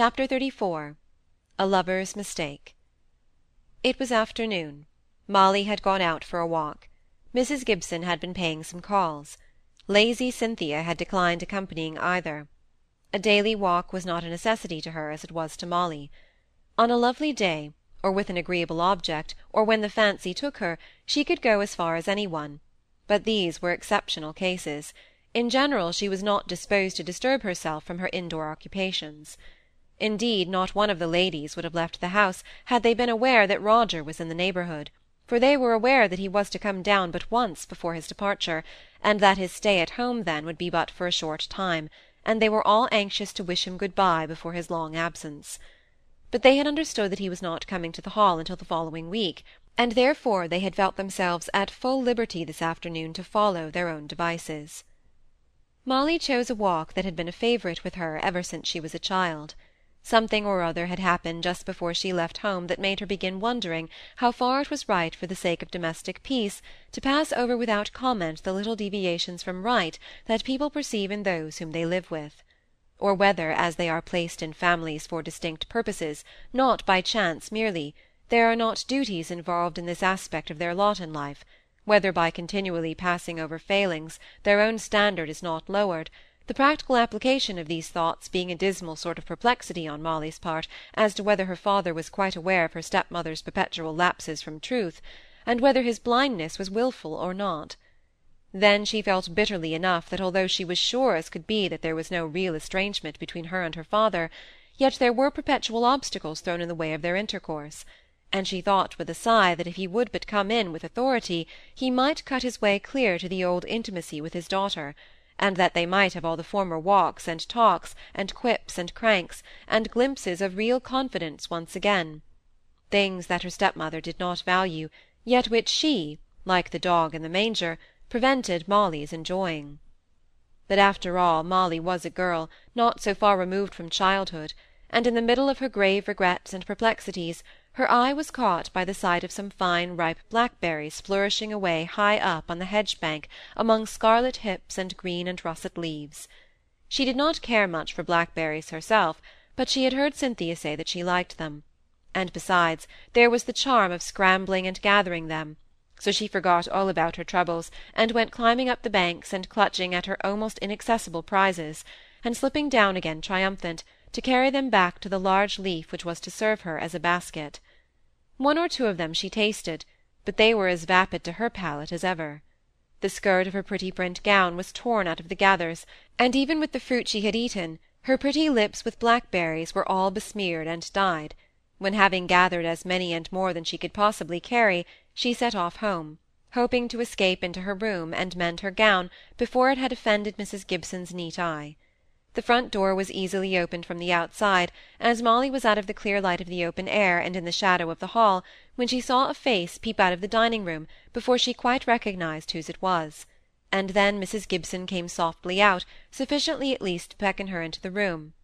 Chapter XXXIV A Lover's Mistake It was afternoon. Molly had gone out for a walk. Mrs. Gibson had been paying some calls. Lazy Cynthia had declined accompanying either. A daily walk was not a necessity to her as it was to Molly. On a lovely day, or with an agreeable object, or when the fancy took her, she could go as far as any one; but these were exceptional cases; in general she was not disposed to disturb herself from her indoor occupations. Indeed, not one of the ladies would have left the house had they been aware that Roger was in the neighbourhood, for they were aware that he was to come down but once before his departure, and that his stay at home then would be but for a short time, and they were all anxious to wish him good-bye before his long absence. But they had understood that he was not coming to the Hall until the following week, and therefore they had felt themselves at full liberty this afternoon to follow their own devices. Molly chose a walk that had been a favourite with her ever since she was a child. Something or other had happened just before she left home that made her begin wondering how far it was right for the sake of domestic peace to pass over without comment the little deviations from right that people perceive in those whom they live with or whether, as they are placed in families for distinct purposes, not by chance merely, there are not duties involved in this aspect of their lot in life, whether by continually passing over failings their own standard is not lowered, the practical application of these thoughts being a dismal sort of perplexity on Molly's part as to whether her father was quite aware of her stepmother's perpetual lapses from truth, and whether his blindness was wilful or not. Then she felt bitterly enough that although she was sure as could be that there was no real estrangement between her and her father, yet there were perpetual obstacles thrown in the way of their intercourse and she thought with a sigh that if he would but come in with authority he might cut his way clear to the old intimacy with his daughter and that they might have all the former walks and talks, and quips and cranks, and glimpses of real confidence once again things that her stepmother did not value, yet which she, like the dog in the manger, prevented Molly's enjoying. But after all, Molly was a girl, not so far removed from childhood, and in the middle of her grave regrets and perplexities her eye was caught by the sight of some fine ripe blackberries flourishing away high up on the hedge-bank among scarlet hips and green and russet leaves. She did not care much for blackberries herself, but she had heard Cynthia say that she liked them; and besides, there was the charm of scrambling and gathering them, so she forgot all about her troubles, and went climbing up the banks and clutching at her almost inaccessible prizes, and slipping down again triumphant, to carry them back to the large leaf which was to serve her as a basket. One or two of them she tasted, but they were as vapid to her palate as ever. The skirt of her pretty print gown was torn out of the gathers, and even with the fruit she had eaten, her pretty lips with blackberries were all besmeared and dyed, when having gathered as many and more than she could possibly carry, she set off home, hoping to escape into her room and mend her gown before it had offended Mrs. Gibson's neat eye. The front door was easily opened from the outside, as Molly was out of the clear light of the open air and in the shadow of the hall, when she saw a face peep out of the dining-room before she quite recognised whose it was; and then Mrs. Gibson came softly out, sufficiently at least to beckon her into the room.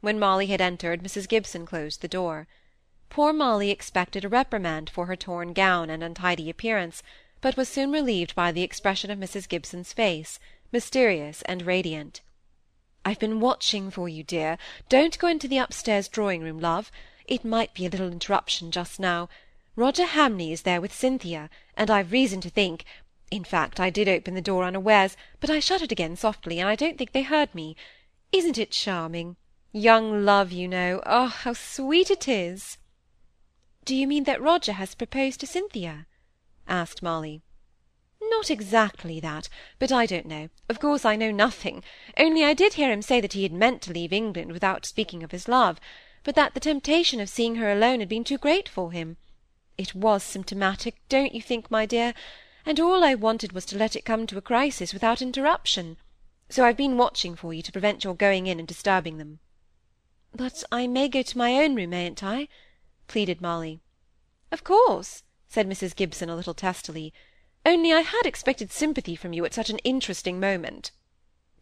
When Molly had entered, Mrs. Gibson closed the door. Poor Molly expected a reprimand for her torn gown and untidy appearance, but was soon relieved by the expression of Mrs. Gibson's face, mysterious and radiant. I've been watching for you, dear. Don't go into the upstairs drawing-room, love. It might be a little interruption just now. Roger Hamley is there with Cynthia, and I've reason to think in fact, I did open the door unawares, but I shut it again softly, and I don't think they heard me. Isn't it charming? Young love, you know. Oh, how sweet it is! Do you mean that Roger has proposed to Cynthia? asked Molly. Not exactly that, but I don't know. Of course I know nothing. Only I did hear him say that he had meant to leave England without speaking of his love, but that the temptation of seeing her alone had been too great for him. It was symptomatic, don't you think, my dear? And all I wanted was to let it come to a crisis without interruption. So I've been watching for you to prevent your going in and disturbing them. But I may go to my own room, mayn't I? pleaded Molly. Of course, said Mrs. Gibson a little testily only I had expected sympathy from you at such an interesting moment.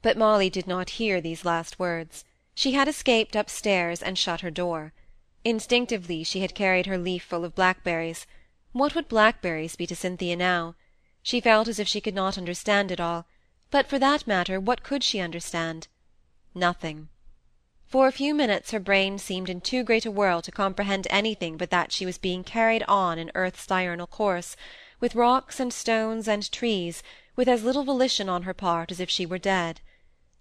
But Molly did not hear these last words. She had escaped upstairs and shut her door. Instinctively she had carried her leaf full of blackberries. What would blackberries be to Cynthia now? She felt as if she could not understand it all, but for that matter, what could she understand? Nothing. For a few minutes her brain seemed in too great a whirl to comprehend anything but that she was being carried on in earth's diurnal course, with rocks and stones and trees, with as little volition on her part as if she were dead.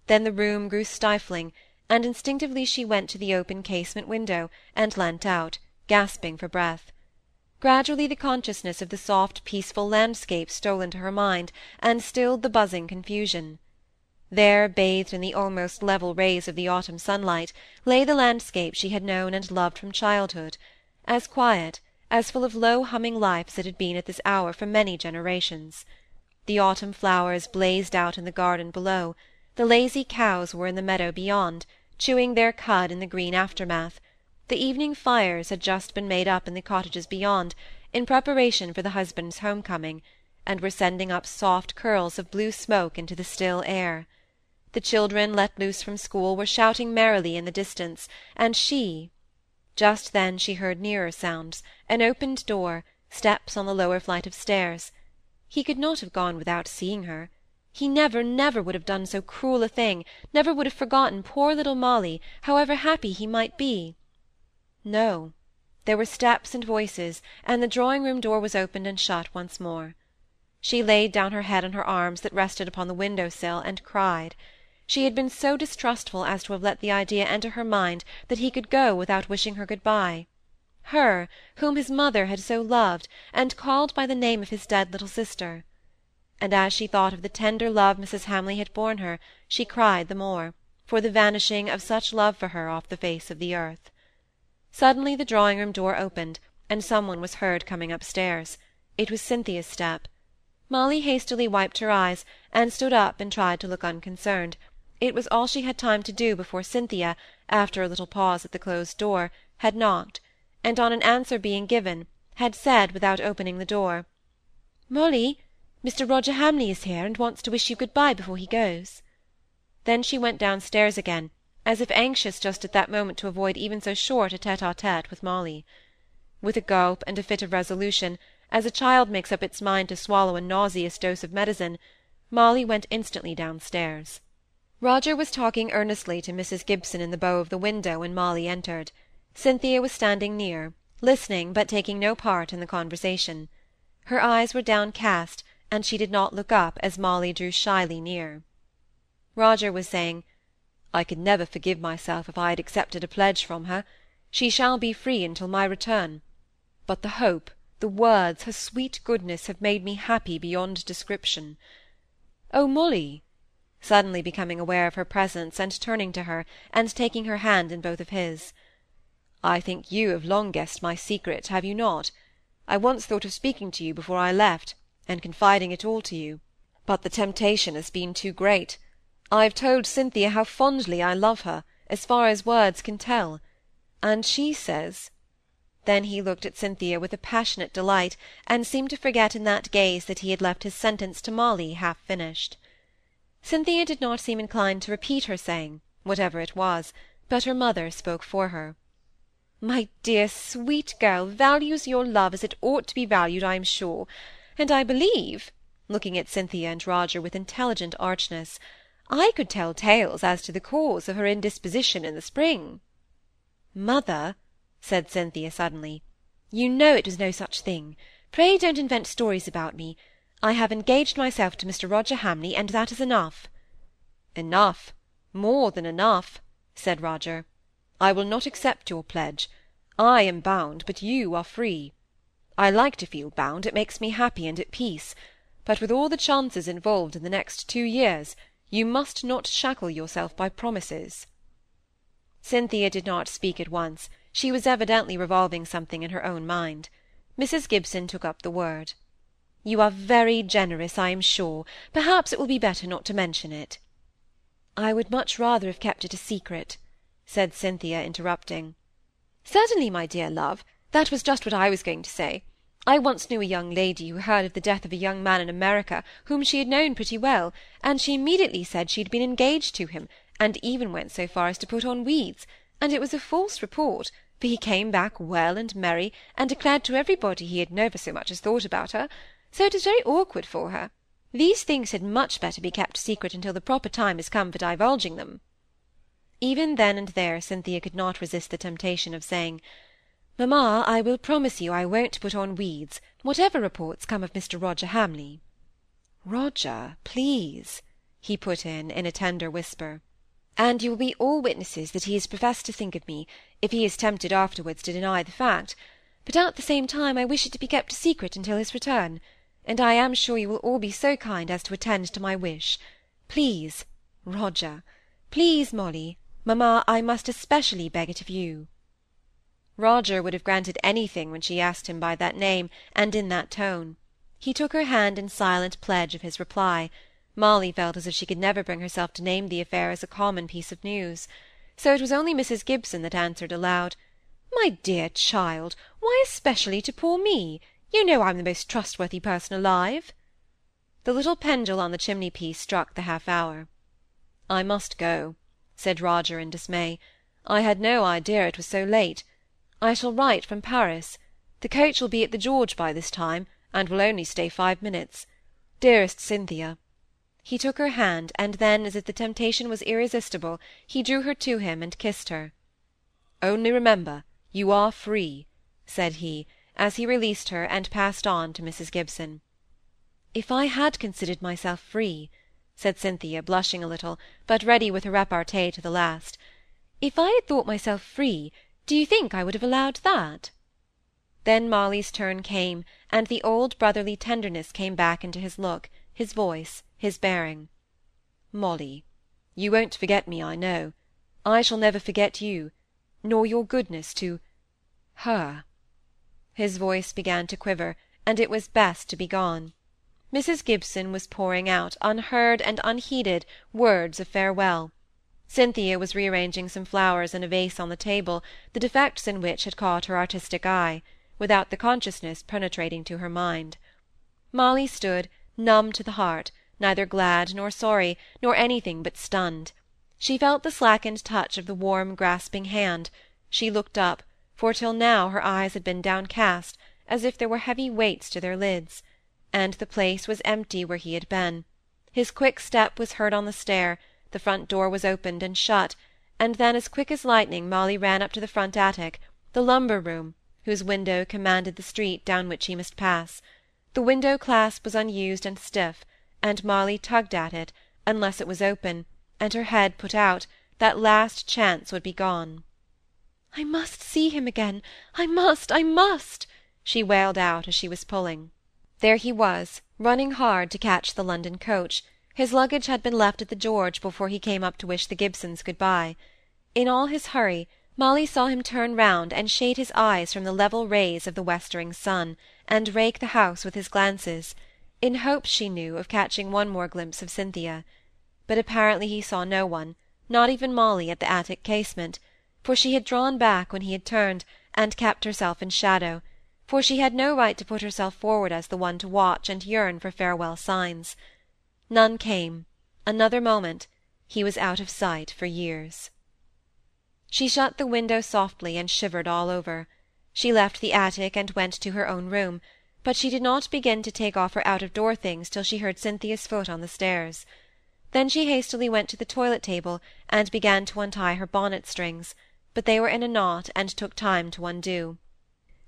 Then the room grew stifling, and instinctively she went to the open casement window, and leant out, gasping for breath. Gradually the consciousness of the soft peaceful landscape stole into her mind, and stilled the buzzing confusion. There, bathed in the almost level rays of the autumn sunlight, lay the landscape she had known and loved from childhood, as quiet, as full of low humming life as it had been at this hour for many generations. The autumn flowers blazed out in the garden below, the lazy cows were in the meadow beyond, chewing their cud in the green aftermath, the evening fires had just been made up in the cottages beyond, in preparation for the husband's home-coming, and were sending up soft curls of blue smoke into the still air. The children, let loose from school, were shouting merrily in the distance, and she Just then she heard nearer sounds, an opened door, steps on the lower flight of stairs. He could not have gone without seeing her. He never, never would have done so cruel a thing, never would have forgotten poor little Molly, however happy he might be. No! There were steps and voices, and the drawing-room door was opened and shut once more. She laid down her head on her arms that rested upon the window-sill, and cried. She had been so distrustful as to have let the idea enter her mind that he could go without wishing her good-bye. Her, whom his mother had so loved, and called by the name of his dead little sister. And as she thought of the tender love Mrs. Hamley had borne her, she cried the more, for the vanishing of such love for her off the face of the earth. Suddenly the drawing-room door opened, and some one was heard coming upstairs. It was Cynthia's step. Molly hastily wiped her eyes, and stood up and tried to look unconcerned. It was all she had time to do before Cynthia, after a little pause at the closed door, had knocked, and on an answer being given, had said, without opening the door, "Molly, Mr. Roger Hamley is here, and wants to wish you good-bye before he goes." Then she went downstairs again, as if anxious just at that moment to avoid even so short a tete-a-tete with Molly. With a gulp and a fit of resolution, as a child makes up its mind to swallow a nauseous dose of medicine, Molly went instantly downstairs. Roger was talking earnestly to Mrs. Gibson in the bow of the window when Molly entered. Cynthia was standing near, listening, but taking no part in the conversation. Her eyes were downcast, and she did not look up as Molly drew shyly near. Roger was saying, I could never forgive myself if I had accepted a pledge from her. She shall be free until my return. But the hope, the words, her sweet goodness, have made me happy beyond description. Oh, Molly!" Suddenly becoming aware of her presence, and turning to her, and taking her hand in both of his. I think you have long guessed my secret, have you not? I once thought of speaking to you before I left, and confiding it all to you, but the temptation has been too great. I have told Cynthia how fondly I love her, as far as words can tell, and she says then he looked at Cynthia with a passionate delight, and seemed to forget in that gaze that he had left his sentence to Molly half finished. Cynthia did not seem inclined to repeat her saying, whatever it was, but her mother spoke for her. My dear sweet girl values your love as it ought to be valued, I am sure, and I believe, looking at Cynthia and Roger with intelligent archness, I could tell tales as to the cause of her indisposition in the spring. Mother, said Cynthia suddenly, you know it was no such thing. Pray don't invent stories about me. I have engaged myself to Mr. Roger Hamley, and that is enough. Enough, more than enough, said Roger. I will not accept your pledge. I am bound, but you are free. I like to feel bound, it makes me happy and at peace, but with all the chances involved in the next two years, you must not shackle yourself by promises. Cynthia did not speak at once. She was evidently revolving something in her own mind. Mrs. Gibson took up the word. You are very generous, I am sure. Perhaps it will be better not to mention it. I would much rather have kept it a secret, said Cynthia, interrupting. Certainly, my dear love. That was just what I was going to say. I once knew a young lady who heard of the death of a young man in America whom she had known pretty well, and she immediately said she had been engaged to him, and even went so far as to put on weeds, and it was a false report, for he came back well and merry, and declared to everybody he had never so much as thought about her, so it is very awkward for her. These things had much better be kept secret until the proper time has come for divulging them. Even then and there Cynthia could not resist the temptation of saying, "Mamma, I will promise you I won't put on weeds, whatever reports come of Mr. Roger Hamley." "Roger, please," he put in, in a tender whisper. "And you will be all witnesses that he has professed to think of me, if he is tempted afterwards to deny the fact; but at the same time I wish it to be kept a secret until his return, and I am sure you will all be so kind as to attend to my wish. Please, Roger. Please, Molly, mamma, I must especially beg it of you." Roger would have granted anything when she asked him by that name, and in that tone. He took her hand in silent pledge of his reply. Molly felt as if she could never bring herself to name the affair as a common piece of news. So it was only Mrs. Gibson that answered aloud, "My dear child, why especially to poor me? You know I'm the most trustworthy person alive." The little pendule on the chimney-piece struck the half-hour. "I must go," said Roger in dismay. "I had no idea it was so late. I shall write from Paris. The coach will be at the George by this time, and will only stay five minutes. Dearest Cynthia." He took her hand, and then, as if the temptation was irresistible, he drew her to him and kissed her. "Only remember, you are free," said he, as he released her and passed on to Mrs. Gibson. "If I had considered myself free," said Cynthia, blushing a little, but ready with her repartee to the last, "if I had thought myself free, do you think I would have allowed that?" Then Molly's turn came, and the old brotherly tenderness came back into his look, his voice, his bearing. "Molly, you won't forget me, I know. I shall never forget you, nor your goodness to her." His voice began to quiver, and it was best to be gone. Mrs. Gibson was pouring out, unheard and unheeded, words of farewell. Cynthia was rearranging some flowers in a vase on the table, the defects in which had caught her artistic eye, without the consciousness penetrating to her mind. Molly stood, numb to the heart, neither glad nor sorry, nor anything but stunned. She felt the slackened touch of the warm grasping hand; she looked up, for till now her eyes had been downcast, as if there were heavy weights to their lids and the place was empty where he had been. His quick step was heard on the stair, the front door was opened and shut, and then as quick as lightning Molly ran up to the front attic, the lumber room, whose window commanded the street down which he must pass. The window clasp was unused and stiff, and Molly tugged at it, unless it was open, and her head put out, that last chance would be gone. I must see him again. I must, I must, she wailed out as she was pulling. There he was, running hard to catch the London coach; his luggage had been left at the George before he came up to wish the Gibsons good-bye. In all his hurry, Molly saw him turn round and shade his eyes from the level rays of the westering sun, and rake the house with his glances, in hopes, she knew, of catching one more glimpse of Cynthia. But apparently he saw no one, not even Molly at the attic casement, for she had drawn back when he had turned, and kept herself in shadow, for she had no right to put herself forward as the one to watch and yearn for farewell signs. None came; another moment, he was out of sight for years. She shut the window softly and shivered all over. She left the attic and went to her own room, but she did not begin to take off her out-of-door things till she heard Cynthia's foot on the stairs. Then she hastily went to the toilet table and began to untie her bonnet strings, but they were in a knot and took time to undo.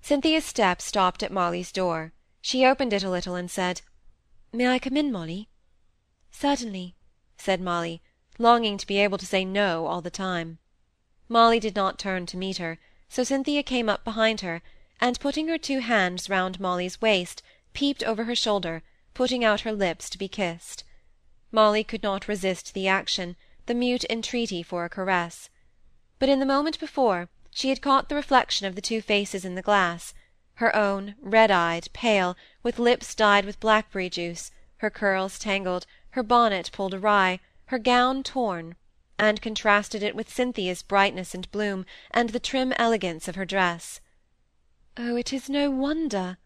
Cynthia's step stopped at Molly's door. She opened it a little and said, "May I come in, Molly?" "Certainly," said Molly, longing to be able to say no all the time. Molly did not turn to meet her, so Cynthia came up behind her, and putting her two hands round Molly's waist, peeped over her shoulder, putting out her lips to be kissed. Molly could not resist the action, the mute entreaty for a caress. But in the moment before, she had caught the reflection of the two faces in the glass her own, red-eyed, pale, with lips dyed with blackberry juice, her curls tangled, her bonnet pulled awry, her gown torn, and contrasted it with Cynthia's brightness and bloom, and the trim elegance of her dress. Oh, it is no wonder,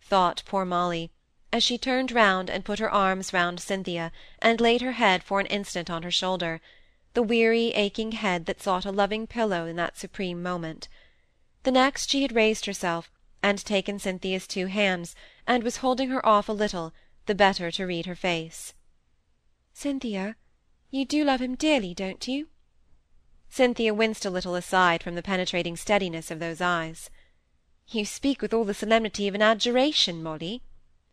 thought poor Molly, as she turned round and put her arms round Cynthia, and laid her head for an instant on her shoulder the weary, aching head that sought a loving pillow in that supreme moment. The next she had raised herself, and taken Cynthia's two hands, and was holding her off a little, the better to read her face. "Cynthia, you do love him dearly, don't you?" Cynthia winced a little aside from the penetrating steadiness of those eyes. "You speak with all the solemnity of an adjuration, Molly,"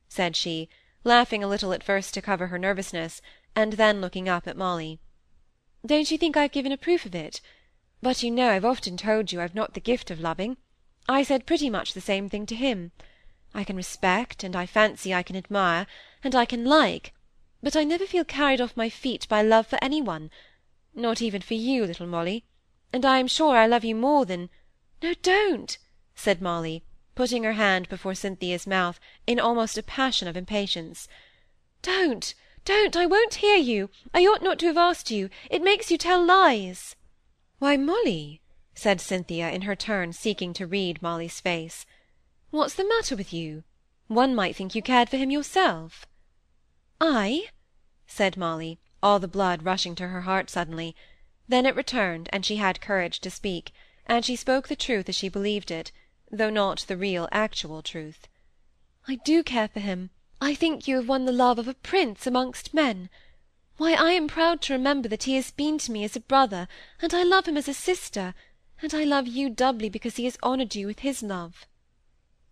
said she, laughing a little at first to cover her nervousness, and then looking up at Molly. "Don't you think I've given a proof of it? But you know I've often told you I've not the gift of loving. I said pretty much the same thing to him. I can respect, and I fancy I can admire, and I can like, but I never feel carried off my feet by love for any one, not even for you, little Molly, and I am sure I love you more than no, don't!" said Molly, putting her hand before Cynthia's mouth in almost a passion of impatience. "Don't, don't! I won't hear you. I ought not to have asked you. It makes you tell lies." "Why, Molly," said Cynthia, in her turn seeking to read Molly's face, "what's the matter with you? One might think you cared for him yourself." "I?" said Molly, all the blood rushing to her heart suddenly. Then it returned, and she had courage to speak, and she spoke the truth as she believed it, though not the real actual truth. "I do care for him. I think you have won the love of a prince amongst men. Why, I am proud to remember that he has been to me as a brother, and I love him as a sister, and I love you doubly because he has honoured you with his love."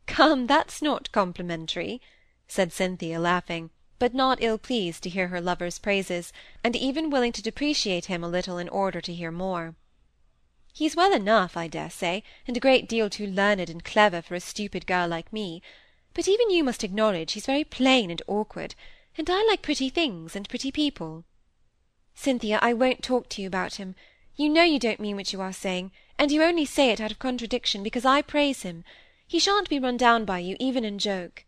"Come, that's not complimentary," said Cynthia, laughing but not ill-pleased to hear her lover's praises, and even willing to depreciate him a little in order to hear more. He's well enough, I dare say, and a great deal too learned and clever for a stupid girl like me; but even you must acknowledge he's very plain and awkward, and I like pretty things and pretty people. Cynthia, I won't talk to you about him. You know you don't mean what you are saying, and you only say it out of contradiction because I praise him. He shan't be run down by you, even in joke.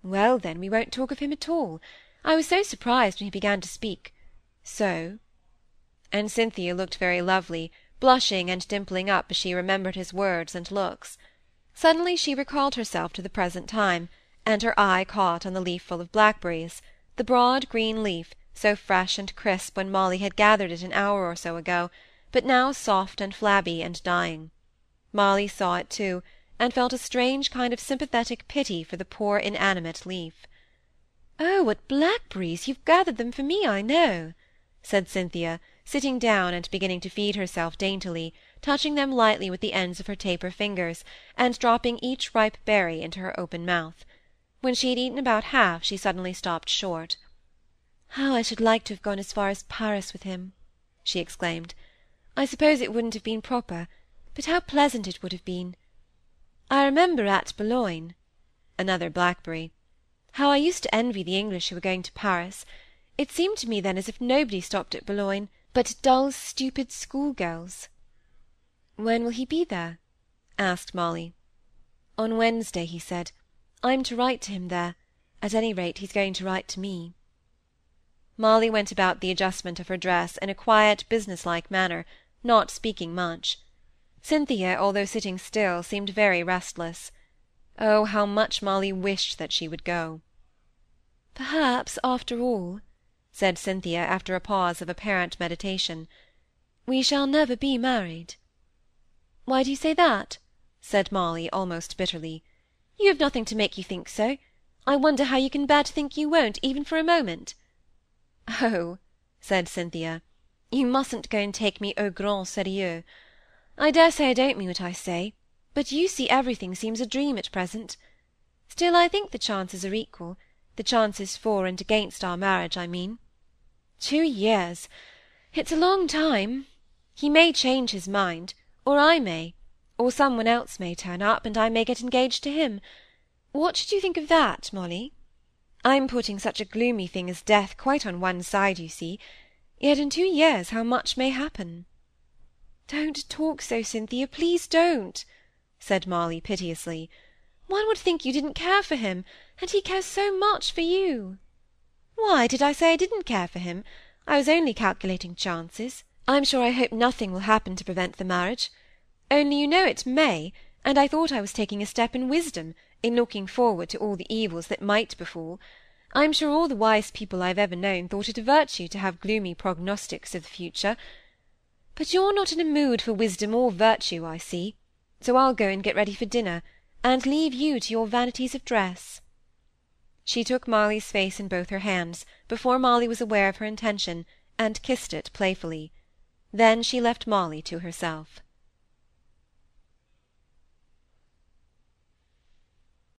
Well, then, we won't talk of him at all. I was so surprised when he began to speak. So—" And Cynthia looked very lovely, blushing and dimpling up as she remembered his words and looks. Suddenly she recalled herself to the present time, and her eye caught on the leaf full of blackberries, the broad green leaf, so fresh and crisp when Molly had gathered it an hour or so ago, but now soft and flabby and dying. Molly saw it too, and felt a strange kind of sympathetic pity for the poor inanimate leaf. "Oh, what blackberries! You've gathered them for me, I know," said Cynthia, sitting down and beginning to feed herself daintily, touching them lightly with the ends of her taper fingers, and dropping each ripe berry into her open mouth. When she had eaten about half, she suddenly stopped short. "How I should like to have gone as far as Paris with him!" she exclaimed. "I suppose it wouldn't have been proper, but how pleasant it would have been! I remember at Boulogne (another blackberry) how I used to envy the English who were going to Paris. It seemed to me then as if nobody stopped at Boulogne but dull, stupid schoolgirls." "When will he be there?" asked Molly. "On Wednesday, he said. I'm to write to him there; at any rate, he's going to write to me." Molly went about the adjustment of her dress in a quiet, business-like manner, not speaking much. Cynthia, although sitting still, seemed very restless. Oh, how much Molly wished that she would go! "Perhaps, after all," said Cynthia, after a pause of apparent meditation, "we shall never be married." "Why do you say that?" said Molly, almost bitterly. "You have nothing to make you think so. I wonder how you can bear to think you won't, even for a moment." "Oh," said Cynthia, "you mustn't go and take me au grand sérieux. I dare say I don't mean what I say, but you see everything seems a dream at present. Still, I think the chances are equal, the chances for and against our marriage, I mean. Two years! It's a long time. He may change his mind, or I may, or some one else may turn up, and I may get engaged to him. What should you think of that, Molly? I'm putting such a gloomy thing as death quite on one side, you see, yet in two years how much may happen! "Don't talk so, Cynthia, please don't," said Molly, piteously. "One would think you didn't care for him, and he cares so much for you." "Why, did I say I didn't care for him? I was only calculating chances. I'm sure I hope nothing will happen to prevent the marriage. Only you know it may, and I thought I was taking a step in wisdom, in looking forward to all the evils that might befall. I'm sure all the wise people I've ever known thought it a virtue to have gloomy prognostics of the future, but you're not in a mood for wisdom or virtue, I see, so I'll go and get ready for dinner, and leave you to your vanities of dress." She took Molly's face in both her hands, before Molly was aware of her intention, and kissed it playfully. Then she left Molly to herself.